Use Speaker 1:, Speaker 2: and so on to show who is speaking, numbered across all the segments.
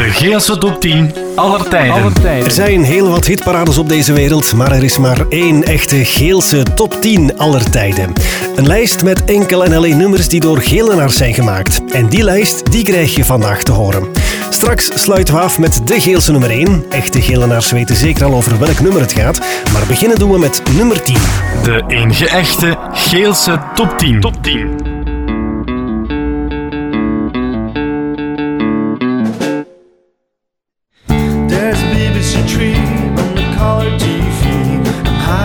Speaker 1: De Geelse top 10 aller tijden.
Speaker 2: Er zijn heel wat hitparades op deze wereld, maar er is maar één echte Geelse top 10 aller tijden. Een lijst met enkel en alleen nummers die door Gelenaars zijn gemaakt. En die lijst die krijg je vandaag te horen. Straks sluiten we af met de Geelse nummer 1. Echte Gelenaars weten zeker al over welk nummer het gaat, maar beginnen doen we met nummer 10.
Speaker 1: De enige echte Geelse top 10. Top 10.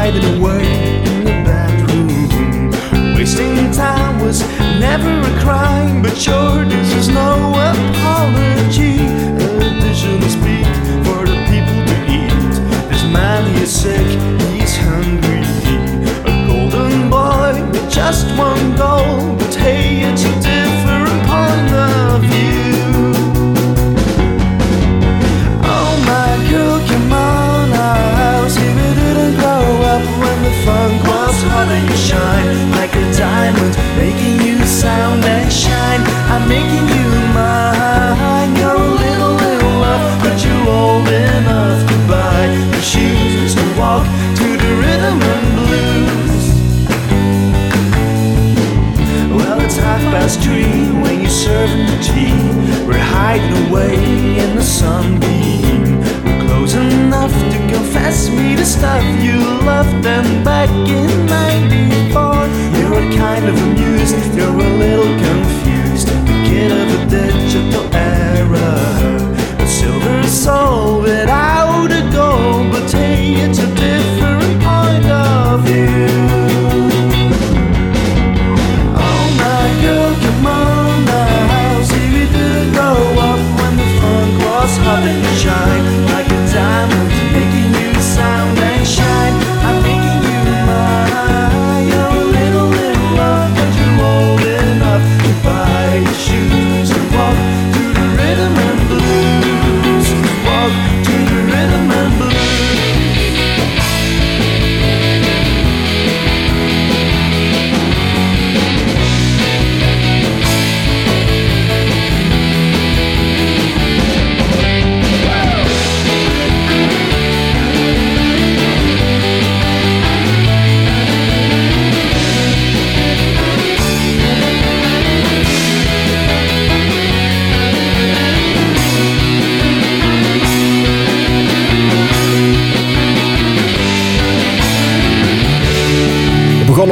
Speaker 3: Hiding away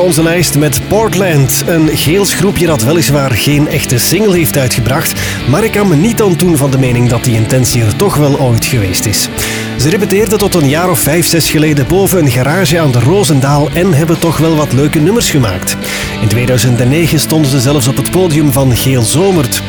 Speaker 2: onze lijst met Portland, een Geels groepje dat weliswaar geen echte single heeft uitgebracht, maar ik kan me niet ontdoen van de mening dat die intentie er toch wel ooit geweest is. Ze repeteerden tot een jaar of vijf, zes geleden boven een garage aan de Roosendaal en hebben toch wel wat leuke nummers gemaakt. In 2009 stonden ze zelfs op het podium van Geel Zomert.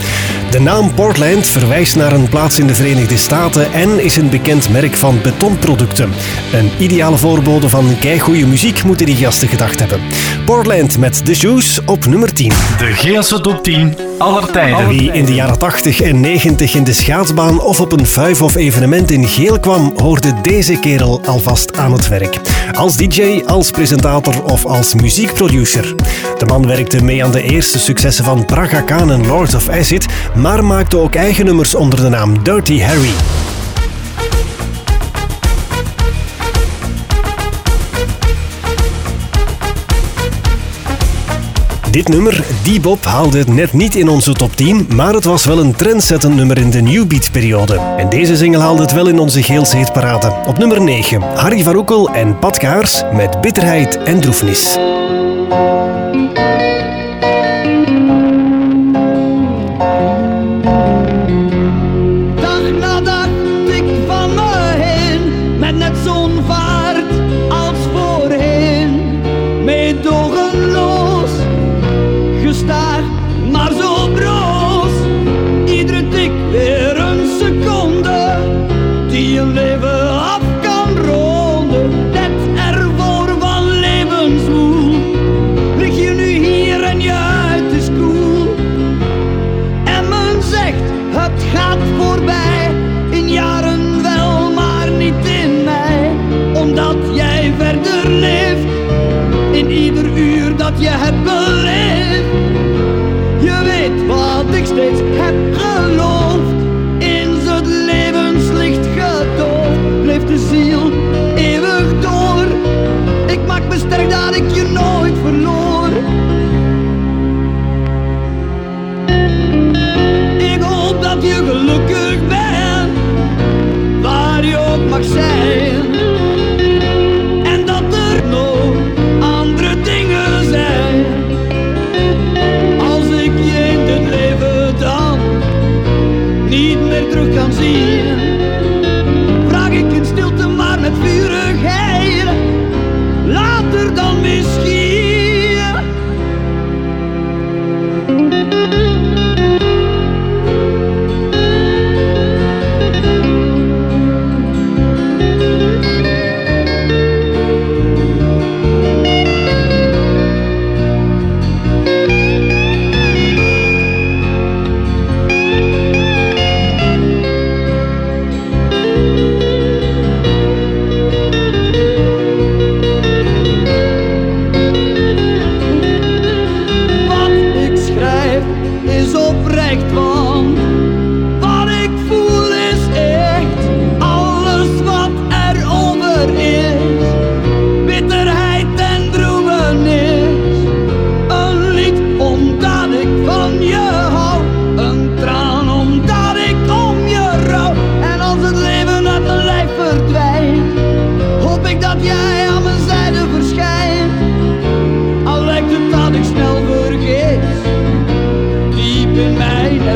Speaker 2: De naam Portland verwijst naar een plaats in de Verenigde Staten en is een bekend merk van betonproducten. Een ideale voorbode van keigoede muziek moeten die gasten gedacht hebben. Portland met The Shoes op nummer 10.
Speaker 1: De Geelse top 10 aller tijden.
Speaker 2: Wie in de jaren 80 en 90 in de schaatsbaan of op een vuif of evenement in Geel kwam, hoorde deze kerel alvast aan het werk. Als DJ, als presentator of als muziekproducer. De man werkte mee aan de eerste successen van Braga Khan en Lords of Acid, maar maakte ook eigen nummers onder de naam Dirty Harry. Dit nummer, Bebop, haalde het net niet in onze top 10, maar het was wel een trendsettend nummer in de New Beat-periode. En deze single haalde het wel in onze Geelse. Op nummer 9, Harry Varoekel en Pat Kaars met Bitterheid en Droefnis.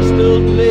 Speaker 2: still live.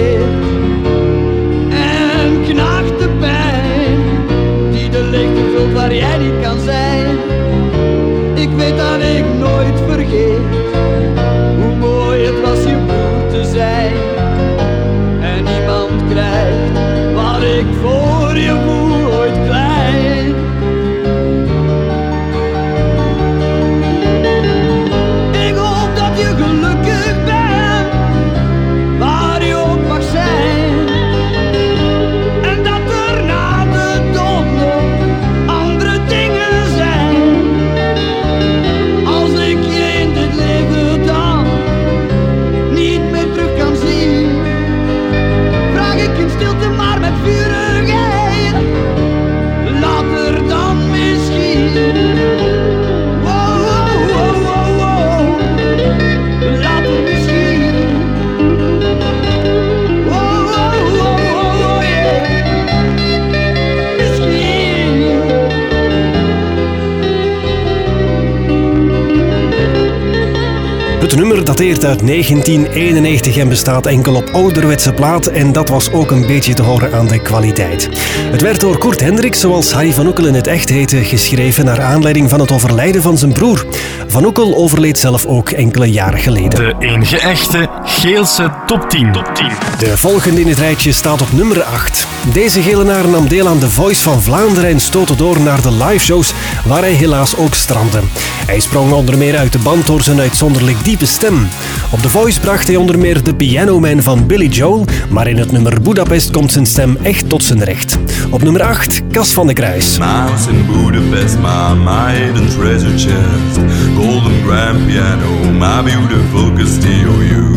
Speaker 2: Dateert uit 1991 en bestaat enkel op ouderwetse platen en dat was ook een beetje te horen aan de kwaliteit. Het werd door Kurt Hendricks, zoals Harry van Oekel in het echt heette, geschreven naar aanleiding van het overlijden van zijn broer. Van Oekel overleed zelf ook enkele jaren geleden.
Speaker 1: De enige echte Geelse top 10. Top 10.
Speaker 2: De volgende in het rijtje staat op nummer 8. Deze gelenaar nam deel aan The Voice van Vlaanderen en stootte door naar de liveshows, waar hij helaas ook strandde. Hij sprong onder meer uit de band door zijn uitzonderlijk diepe stem. Op The Voice bracht hij onder meer de Piano Man van Billy Joel, maar in het nummer Budapest komt zijn stem echt tot zijn recht. Op nummer 8, Cas van de Kruis.
Speaker 4: Mouse in Budapest, my, hidden treasure chest. Golden grand piano, my beautiful Castillo. You,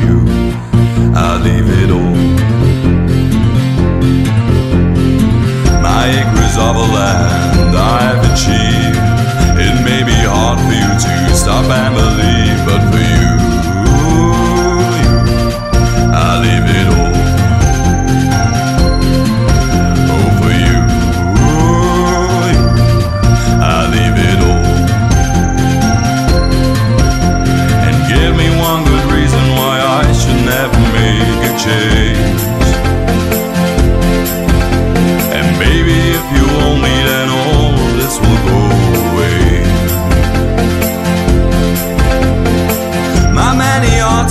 Speaker 4: you, I leave it all. My acres of a land I've achieved. It may to stop and believe,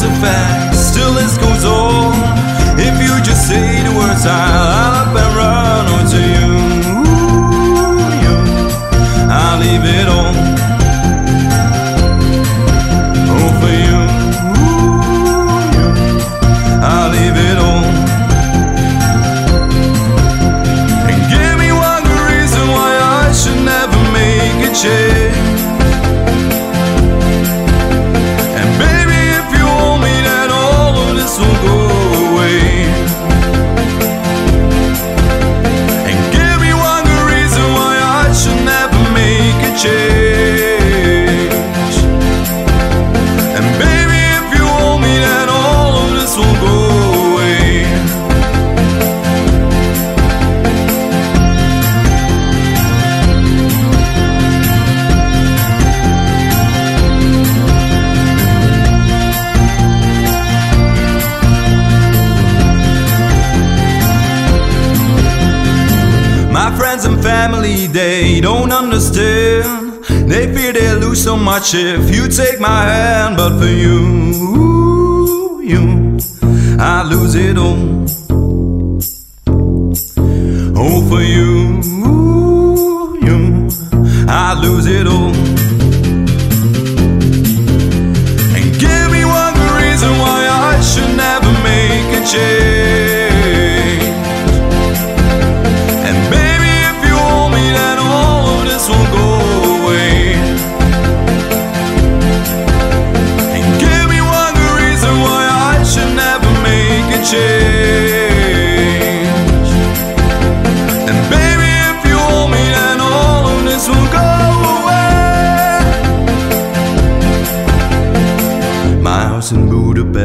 Speaker 4: a fact. Understand. They fear they lose so much if you take my hand. But for you, you, I lose it all. Oh, for you, you, I lose it all. And give me one reason why I should never make a change.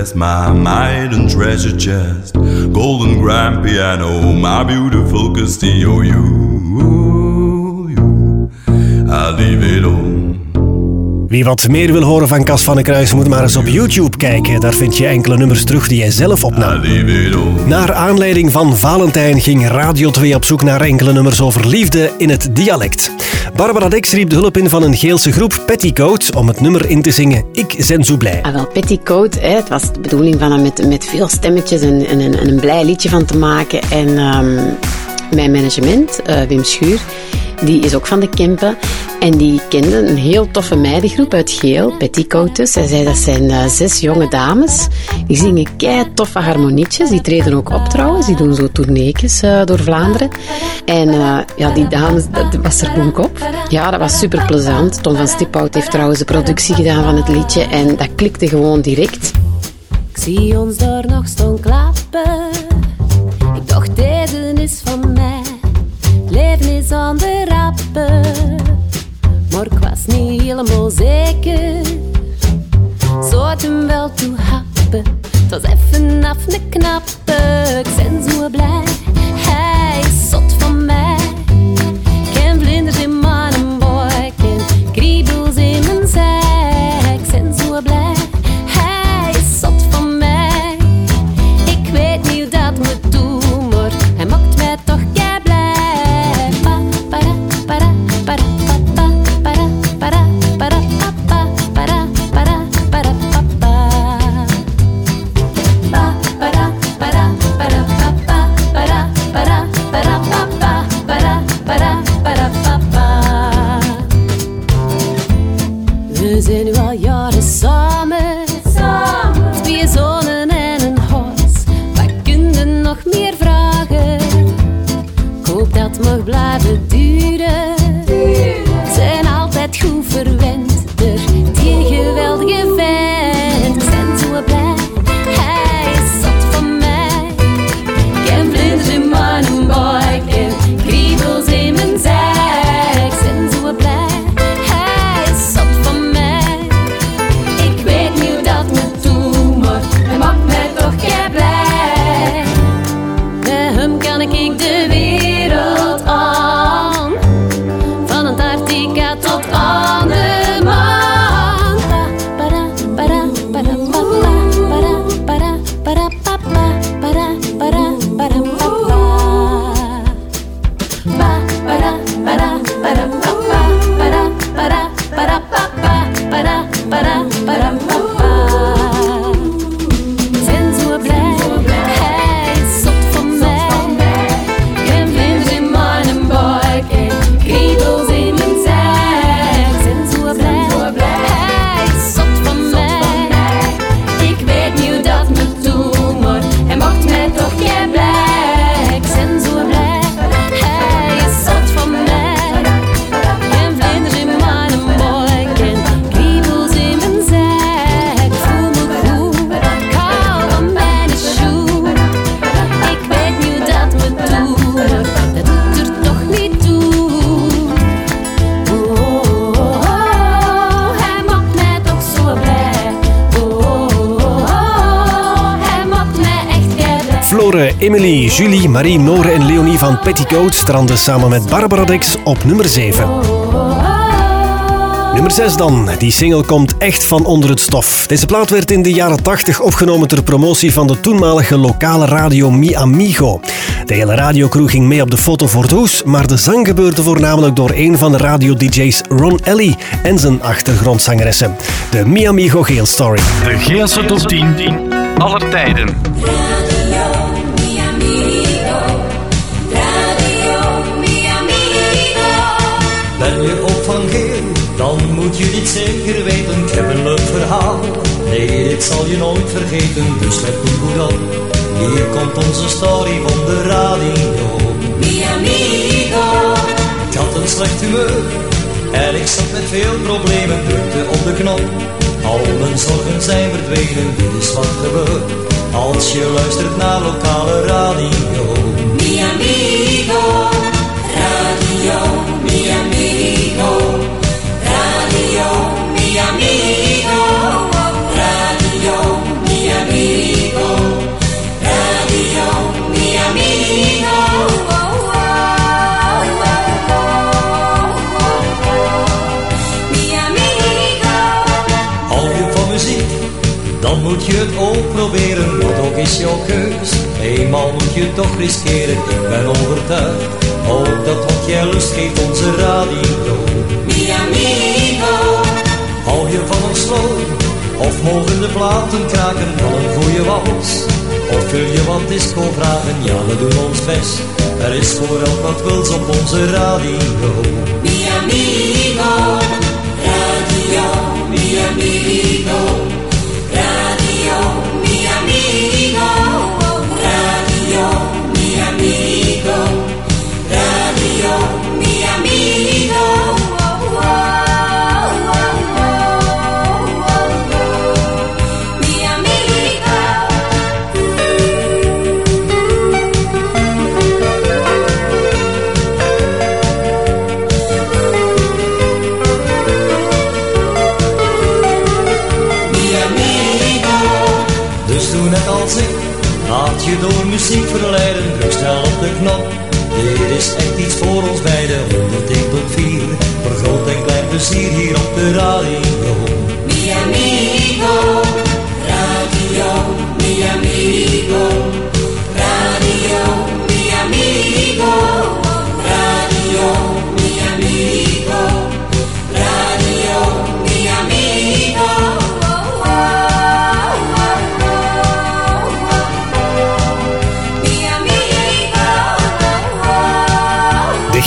Speaker 4: Budapest, my, my and treasure chest, golden grand piano, my beautiful Castillo. You,
Speaker 2: Wie wat meer wil horen van Cas van den Kruis moet maar eens op YouTube kijken. Daar vind je enkele nummers terug die hij zelf opnam. Naar aanleiding van Valentijn ging Radio 2 op zoek naar enkele nummers over liefde in het dialect. Barbara Dex riep de hulp in van een Geelse groep, Petticoat, om het nummer in te zingen Ik ben zo blij.
Speaker 5: Ah, wel, Petticoat, hè, het was de bedoeling van hem met, met veel stemmetjes en, en, en een blij liedje van te maken. En ehm, mijn management, eh, Wim Schuur, die is ook van de Kempen. En die kende een heel toffe meidengroep uit Geel, Petticoat dus. Hij zei dat zijn eh, zes jonge dames. Die zingen kei toffe harmonietjes. Die treden ook op trouwens. Die doen zo tourneetjes eh, door Vlaanderen. En eh, ja, die dames, dat was er boek op. Ja, dat was super plezant. Tom van Stiphout heeft trouwens de productie gedaan van het liedje. En dat klikte gewoon direct.
Speaker 6: Ik zie ons daar nog staan klappen. Ik dacht, deze is van mij. Leven is aan de rappen. Maar ik was niet helemaal zeker. Zou het hem wel toe happen? Het was even af een knappe. Ik ben zo blij. Hij is zot van
Speaker 2: Emily, Julie, Marie, Nore en Leonie van Petticoat stranden samen met Barbara Dex op nummer 7. Nummer 6 dan. Die single komt echt van onder het stof. Deze plaat werd in de jaren 80 opgenomen ter promotie van de toenmalige lokale radio Mi Amigo. De hele radiocrew ging mee op de foto voor het hoes, maar de zang gebeurde voornamelijk door een van de radio-dj's Ron Ellie en zijn achtergrondzangeressen. De Miamigo Geel Story.
Speaker 1: De Geelse top 10 aller tijden.
Speaker 7: Moet je dit zeker weten. Ik heb een leuk verhaal, nee, dit zal je nooit vergeten. Dus let nu goed op, hier komt onze story van de radio.
Speaker 8: Mi amigo,
Speaker 7: Ik had een slecht humeur en ik zat met veel problemen. Drukte op de knop, al mijn zorgen zijn verdwenen. Dit is wat gebeurt als je luistert naar lokale radio.
Speaker 8: mi amigo, radio mi amigo, radio mi amigo, radio mi amigo. Mi
Speaker 7: je van muziek, dan moet je het ook proberen. Wat ook is jouw keus, eenmaal moet je toch riskeren. Ik ben overtuigd, ook dat wat jij lust geeft onze radio. Of mogen de platen kraken van een goede wals? Of wil je wat disco vragen? Ja, we doen ons best. Er is voor elk wat wils op onze radio.
Speaker 8: mi amigo, radio, mi amigo,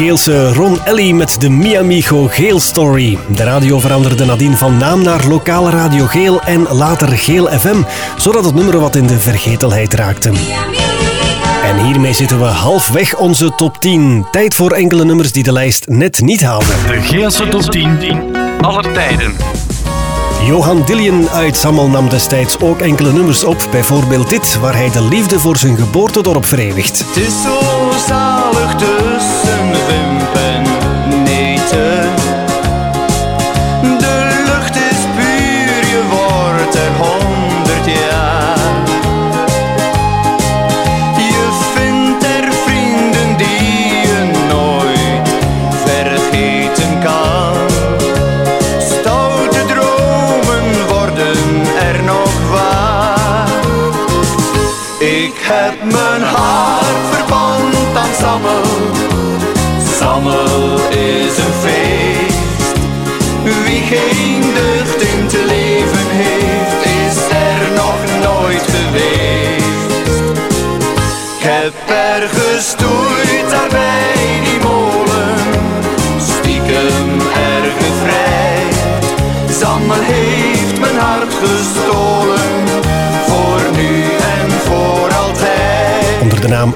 Speaker 2: Geelse Ron Ellie met de Miamigo Geel Story. De radio veranderde nadien van naam naar lokale radio Geel en later Geel FM, zodat het nummer wat in de vergetelheid raakte. En hiermee zitten we halfweg onze top 10. Tijd voor enkele nummers die de lijst net niet haalden.
Speaker 1: De Geelse top 10 aller tijden.
Speaker 2: Johan Dillion uit Sammel nam destijds ook enkele nummers op, bijvoorbeeld dit, waar hij de liefde voor zijn geboortedorp verewigt.
Speaker 9: Het is zo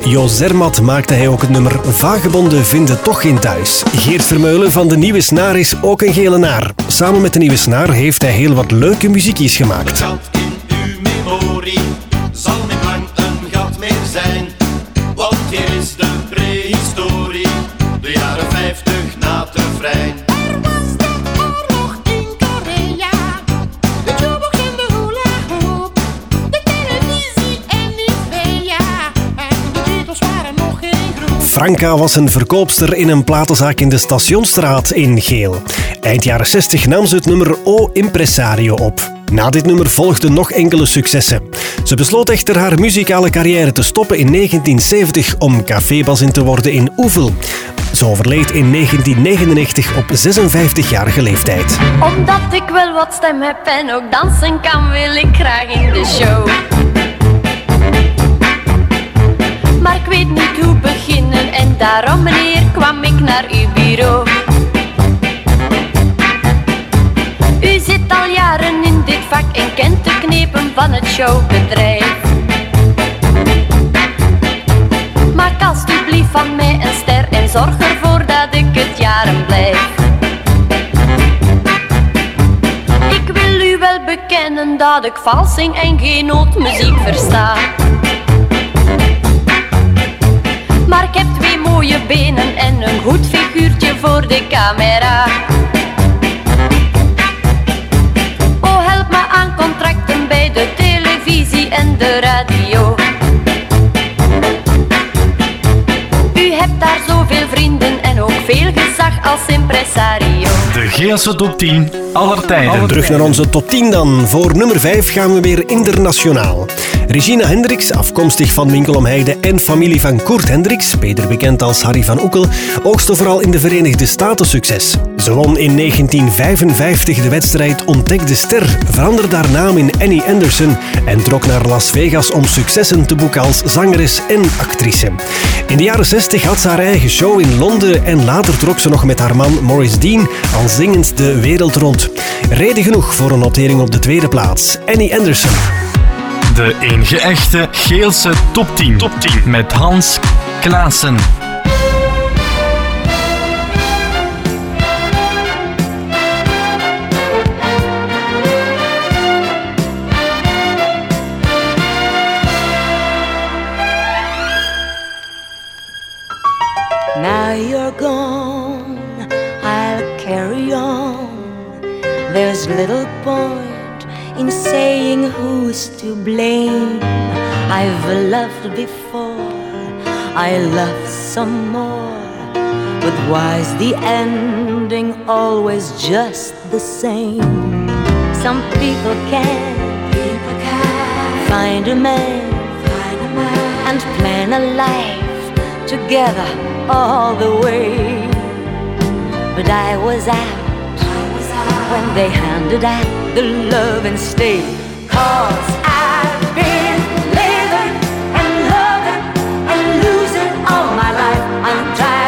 Speaker 2: naam Zermat maakte hij ook het nummer Vagebonden vinden toch geen thuis. Geert Vermeulen van de Nieuwe Snaar is ook een gele naar. Samen met de Nieuwe Snaar heeft hij heel wat leuke muziekjes gemaakt. Franka was een verkoopster in een platenzaak in de Stationsstraat in Geel. Eind jaren 60 nam ze het nummer O Impresario op. Na dit nummer volgden nog enkele successen. Ze besloot echter haar muzikale carrière te stoppen in 1970 om cafébas te worden in Oevel. Ze overleed in 1999 op 56-jarige leeftijd.
Speaker 10: Omdat ik wel wat stem heb en ook dansen kan, wil ik graag in de show. Maar ik weet niet hoe beginnen en daarom meneer kwam ik naar uw bureau. U zit al jaren in dit vak en kent de knepen van het showbedrijf. Maak alstublieft van mij een ster en zorg ervoor dat ik het jaren blijf. Ik wil u wel bekennen dat ik vals zing en geen nootmuziek versta. Maar ik heb twee mooie benen en een goed figuurtje voor de camera. Oh, help me aan contracten bij de televisie en de radio. U hebt daar zoveel vrienden en ook veel gezag als impresario.
Speaker 1: De Geelse top 10 aller tijden.
Speaker 2: Terug naar onze top 10 dan. Voor nummer 5 gaan we weer internationaal. Regina Hendricks, afkomstig van Winkel om Heide en familie van Koert Hendricks, beter bekend als Harry van Oekel, oogste vooral in de Verenigde Staten succes. Ze won in 1955 de wedstrijd Ontdek de Ster, veranderde haar naam in Annie Anderson en trok naar Las Vegas om successen te boeken als zangeres en actrice. In de jaren 60 had ze haar eigen show in Londen en later trok ze nog met haar man Maurice Dean al zingend de wereld rond. Reden genoeg voor een notering op de tweede plaats. Annie Anderson.
Speaker 1: De enige echte Geelse top 10. Top 10. Met Hans Klaassen.
Speaker 8: Now you're gone, I'll carry on. There's little saying who's to blame. I've loved before, I love some more. But why's the ending always just the same? Some people can, people can find a man, find a man and plan a life together all the way. But I was out, when they handed out the love and stay. I'm tired.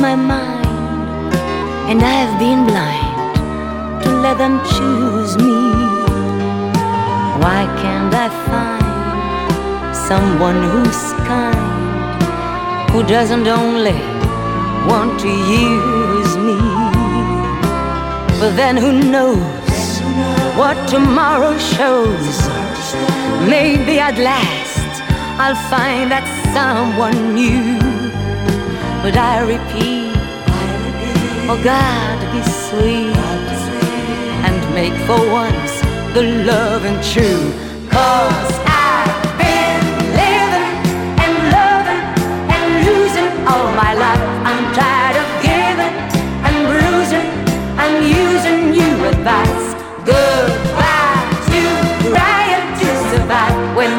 Speaker 8: My mind, and I've been blind to let them choose me. Why can't I find someone who's kind, who doesn't only want to use me? But then who knows what tomorrow shows? Maybe at last I'll find that someone new. But I repeat, oh God, be sweet and make for once the love and true. Cause I've been living and loving and losing all my life. I'm tired of giving and. I'm using you advice. Goodbye to to survive when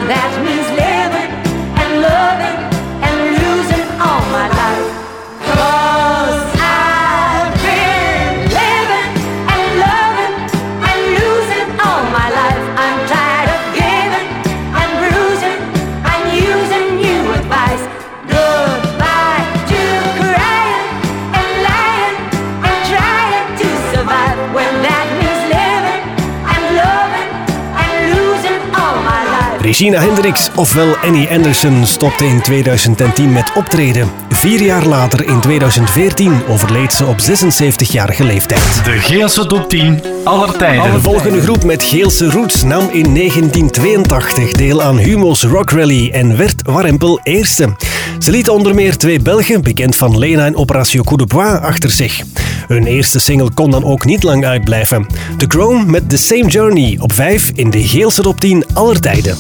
Speaker 2: Regina Hendricks, ofwel Annie Anderson, stopte in 2010 met optreden. Vier jaar later, in 2014, overleed ze op 76-jarige leeftijd.
Speaker 1: De Geelse top 10 aller tijden.
Speaker 2: De volgende groep met Geelse roots nam in 1982 deel aan Humo's Rock Rally en werd warempel eerste. Ze liet onder meer twee Belgen, bekend van Lena en Operatio Coup de Bois, achter zich. Hun eerste single kon dan ook niet lang uitblijven. The Chrome met The Same Journey op 5 in de Geelse top 10 aller tijden.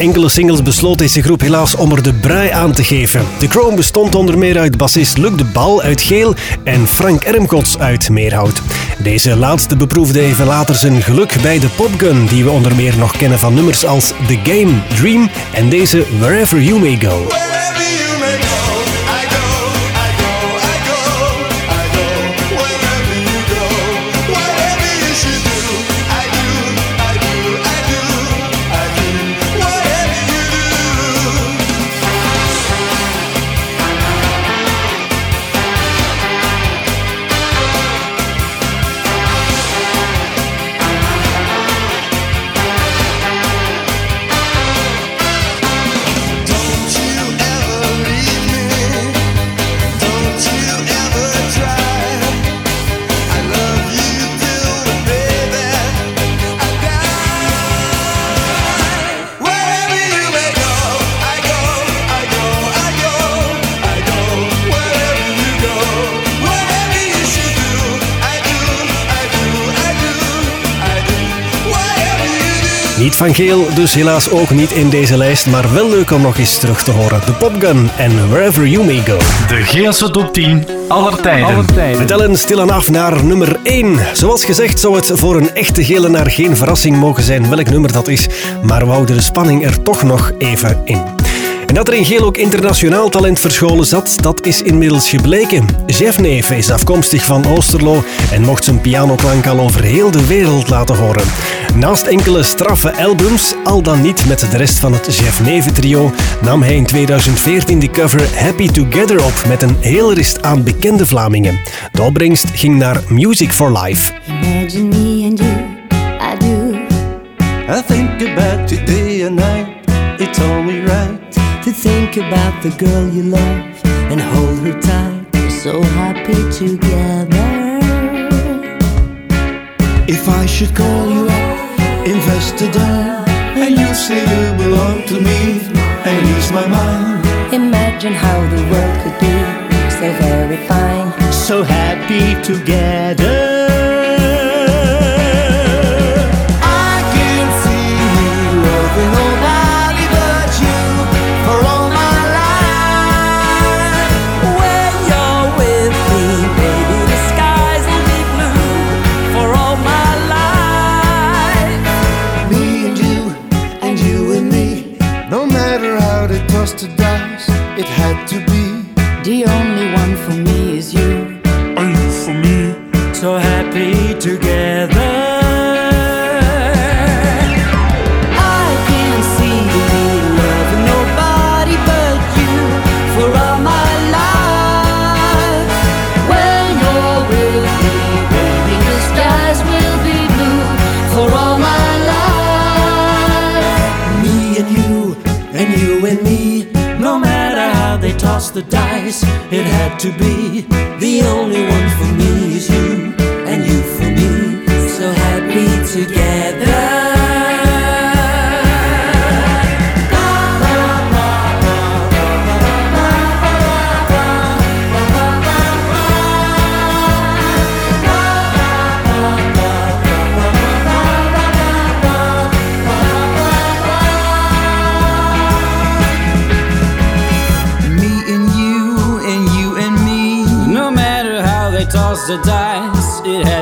Speaker 2: Enkele singles besloot deze groep helaas om er de brui aan te geven. De Chrome bestond onder meer uit bassist Luc de Bal uit Geel en Frank Ermgods uit Meerhout. Deze laatste beproefde even later zijn geluk bij de Popgun, die we onder meer nog kennen van nummers als The Game, Dream en deze Wherever You May Go. Niet van Geel, dus helaas ook niet in deze lijst, maar wel leuk om nog eens terug te horen. De Popgun en Wherever You May Go.
Speaker 1: De Geelse top 10 aller tijden.
Speaker 2: We tellen stilaan af naar nummer 1. Zoals gezegd zou het voor een echte gelenaar geen verrassing mogen zijn welk nummer dat is, maar we houden de spanning er toch nog even in. En dat er in Geel ook internationaal talent verscholen zat, dat is inmiddels gebleken. Jeff Neef is afkomstig van Oosterlo en mocht zijn pianoklank al over heel de wereld laten horen. Naast enkele straffe albums, al dan niet met de rest van het Jeff Neven trio, nam hij in 2014 de cover Happy Together op met een hele rist aan bekende Vlamingen. De opbrengst ging naar Music for Life.
Speaker 11: Imagine me and you, I do.
Speaker 12: I think about you day and night. It's only right
Speaker 11: To think about the girl you love and hold her tight. We're so happy together.
Speaker 12: If I should call you up, invest a dime, and you say you belong to me, and ease my mind.
Speaker 11: Imagine how the world could be so very fine.
Speaker 12: So happy together.
Speaker 11: The
Speaker 12: dice, it had to be.
Speaker 11: The only one
Speaker 7: they toss the dice, it had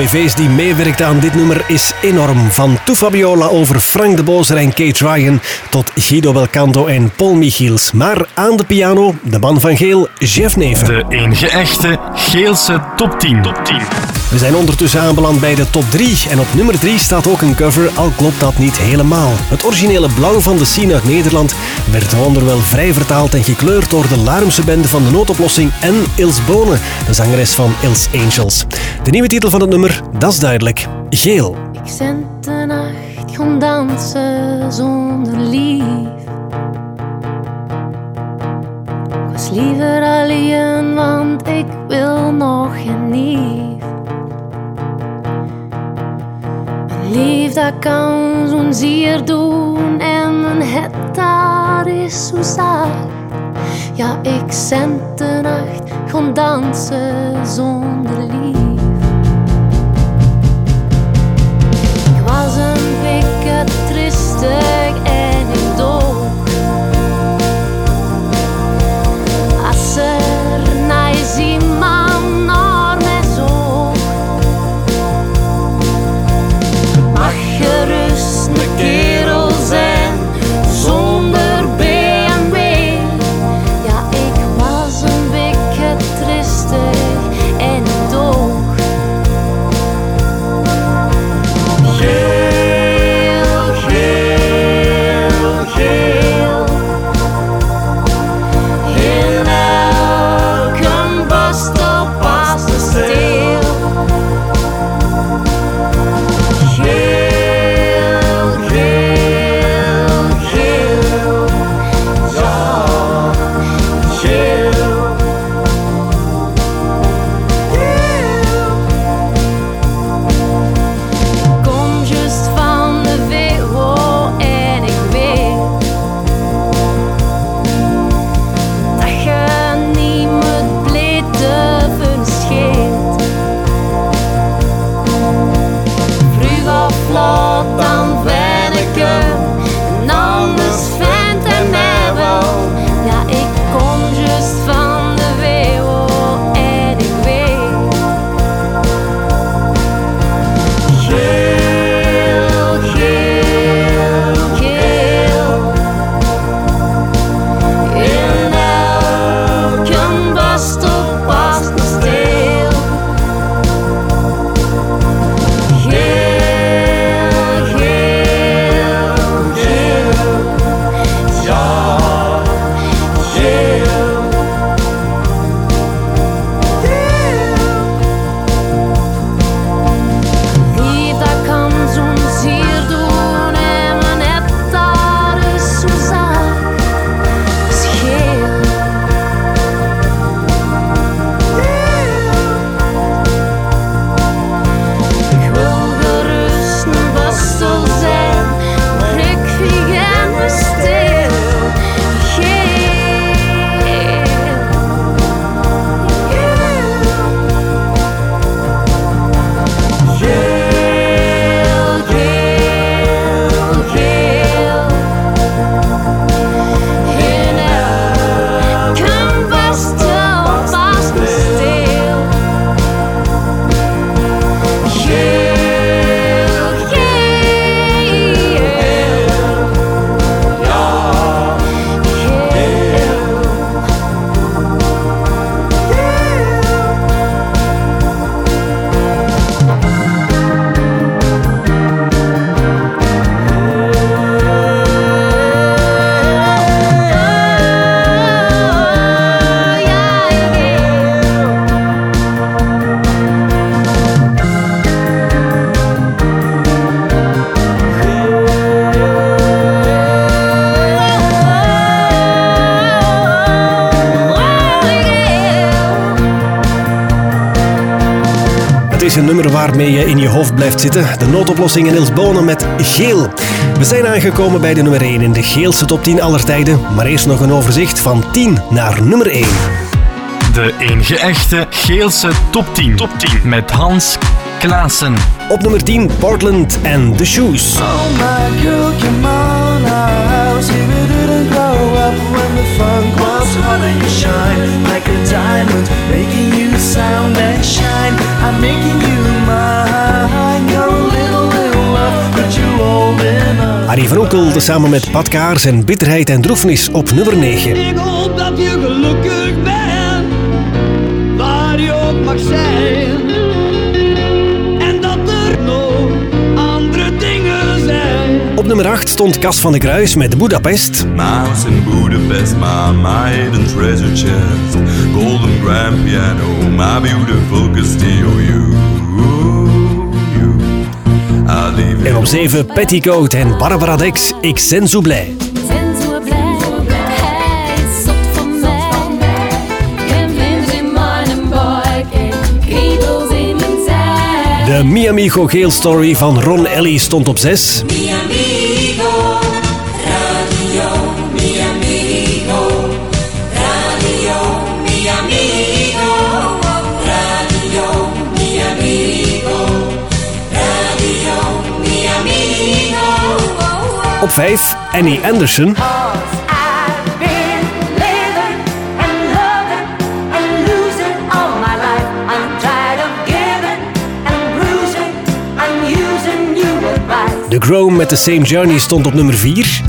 Speaker 2: BV's die meewerkte aan dit nummer is enorm. Van Toe Fabiola over Frank de Bozer en Kate Ryan tot Guido Belcanto en Paul Michiels. Maar aan de piano, de man van Geel, Jeff Neven.
Speaker 1: De enige echte Geelse top 10. Top 10.
Speaker 2: We zijn ondertussen aanbeland bij de top 3. En op nummer 3 staat ook een cover, al klopt dat niet helemaal. Het originele Blauw van de Scene uit Nederland werd onderwel vrij vertaald en gekleurd door de Larmse bende van de noodoplossing en Els Bonen, de zangeres van Els Angels. De nieuwe titel van het nummer, dat is duidelijk. Geel.
Speaker 6: Ik zend de nacht gaan dansen zonder lief. Ik was liever alleen, want ik wil nog geen lief. Dat kan zo'n zier doen en het daar is zo zacht. Ja, ik zend de nacht gaan dansen zonder lief. Ik was een beetje tristig een
Speaker 2: nummer waarmee je in je hoofd blijft zitten. De noodoplossing in Niels Bonen met Geel. We zijn aangekomen bij de nummer 1 in de geelse top 10 aller tijden. Maar eerst nog een overzicht van 10 naar nummer 1.
Speaker 1: De enige echte Geelse top 10. Top 10 met Hans Klaassen.
Speaker 2: Op nummer 10 Portland en The Shoes.
Speaker 3: Oh my girl, come on our house. If we didn't grow up when the funk was hot and you shine like a diamond, making you sound and shine. I'm making you mine. You're a little, little love, but you're old enough.
Speaker 2: Harry van samen met Pat Kaars en Bitterheid en Droefnis op nummer 9.
Speaker 13: Ik hoop dat je
Speaker 2: nummer 8 stond Cas van de Kruis met Budapest.
Speaker 4: Mouse in Budapest, my, hidden treasure chest. Golden grand piano, my beautiful Castillo. You, you. Leave
Speaker 2: En op 7 Petticoat en Barbara Dex, Ik zo blij. De Mi Amigo Geel Story van Ron Ellie stond op 6.
Speaker 14: Mi
Speaker 2: 5. Annie Anderson. The Grow met The Same Journey stond op nummer 4.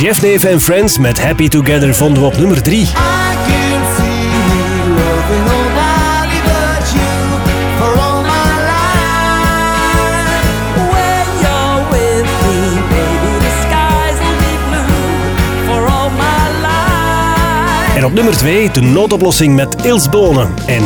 Speaker 2: Jeff Dave and Friends met Happy Together vonden we op nummer 3. Op nummer 2 de noodoplossing met Ils Bonen. En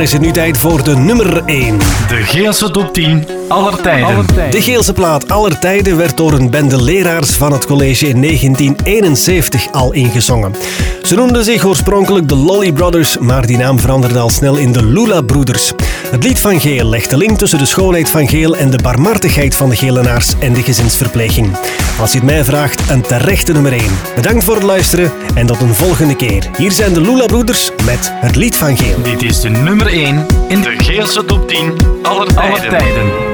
Speaker 2: dan is het nu tijd voor de nummer 1.
Speaker 1: De Geelse top 10 aller tijden.
Speaker 2: De Geelse plaat aller tijden werd door een bende leraars van het college in 1971 al ingezongen. Ze noemden zich oorspronkelijk de Lolly Brothers, maar die naam veranderde al snel in de Lula Broeders. Het lied van Geel legt de link tussen de schoonheid van Geel en de barmhartigheid van de Gelenaars en de gezinsverpleging. Als je het mij vraagt, een terechte nummer 1. Bedankt voor het luisteren en tot een volgende keer. Hier zijn de Lula Broeders met het lied van Geel.
Speaker 1: Dit is de nummer 1 in de Geelse top 10 aller tijden. Aller tijden.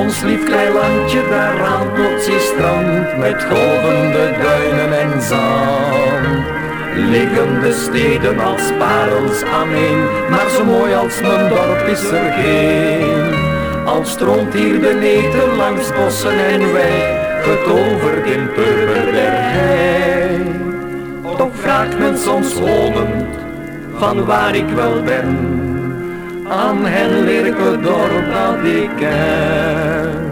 Speaker 15: Ons lief klein landje, daar raalt plots strand met golvende duinen en zand. Liggen de steden als parels aaneen, maar zo mooi als mijn dorp is er geen. Al stroomt hier de neten langs bossen en wei, getoverd in purper der hei. Toch vraagt men soms honend, van waar ik wel ben. Aan hen het dorp dat ik ken.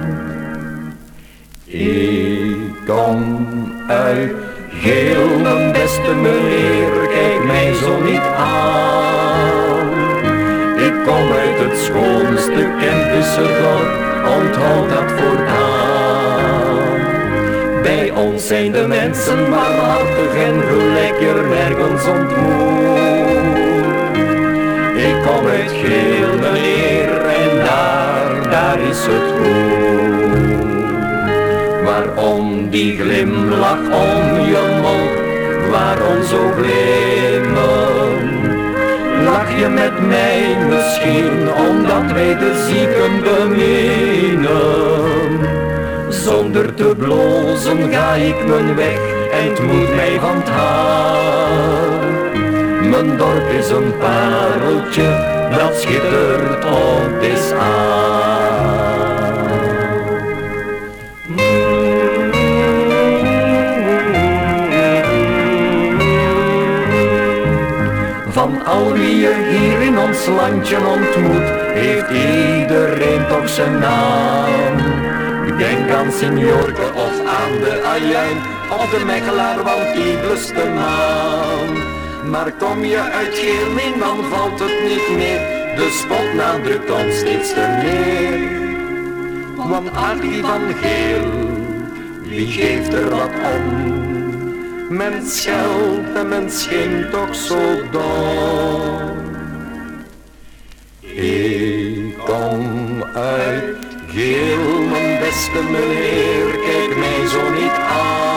Speaker 15: Ik kom uit geel, mijn beste meneer, kijk mij zo niet aan. Ik kom uit het schoonste dorp, onthoud dat voortaan. Bij ons zijn de mensen waarachtig en gelijk je nergens ontmoet. Kom uit geel, meneer, en daar, daar is het goed. Waarom die glimlach om je mond, waarom zo glimmen? Lach je met mij misschien, omdat wij de zieken beminnen? Zonder te blozen ga ik mijn weg, en het moet mij het hart. Mijn dorp is een pareltje dat schittert op de aan. Van al wie je hier in ons landje ontmoet, heeft iedereen toch zijn naam. aan Signorke of aan de Ajuin Of de Mechelaar, want die blust de maan Maar kom je uit Geelming, dan valt het niet meer De spotnaam drukt ons steeds te neer Want Artie van Geel, wie geeft er wat om? Men scheldt en men schenkt toch zo dom ik kom uit geel, mijn beste meneer, kijk mij zo niet aan.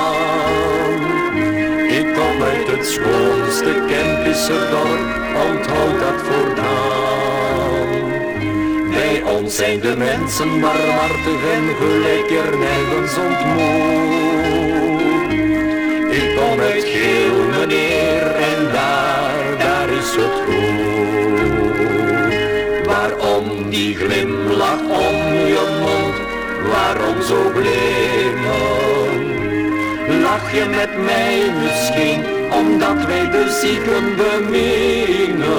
Speaker 15: Schoonste Kempische dorp, onthoud dat voortaan. Bij ons zijn de mensen barmhartig en gelijk er nergens ontmoet. Ik kom uit geel, meneer, en daar, daar is het goed. Waarom die glimlach om je mond? Waarom zo glimmen? Lach je met mij misschien omdat wij de zieken beminnen?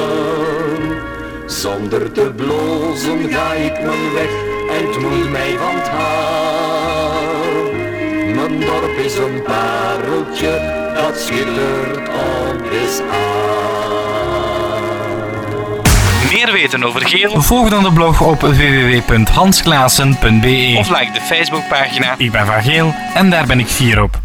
Speaker 15: Zonder te blozen ga ik mijn weg en het moet mij van het haar. Mijn dorp is een pareltje dat schittert op is
Speaker 1: Meer weten over Geel? Volg dan de blog op www.hansklaassen.be of like de Facebookpagina Ik ben van Geel en daar ben ik fier op.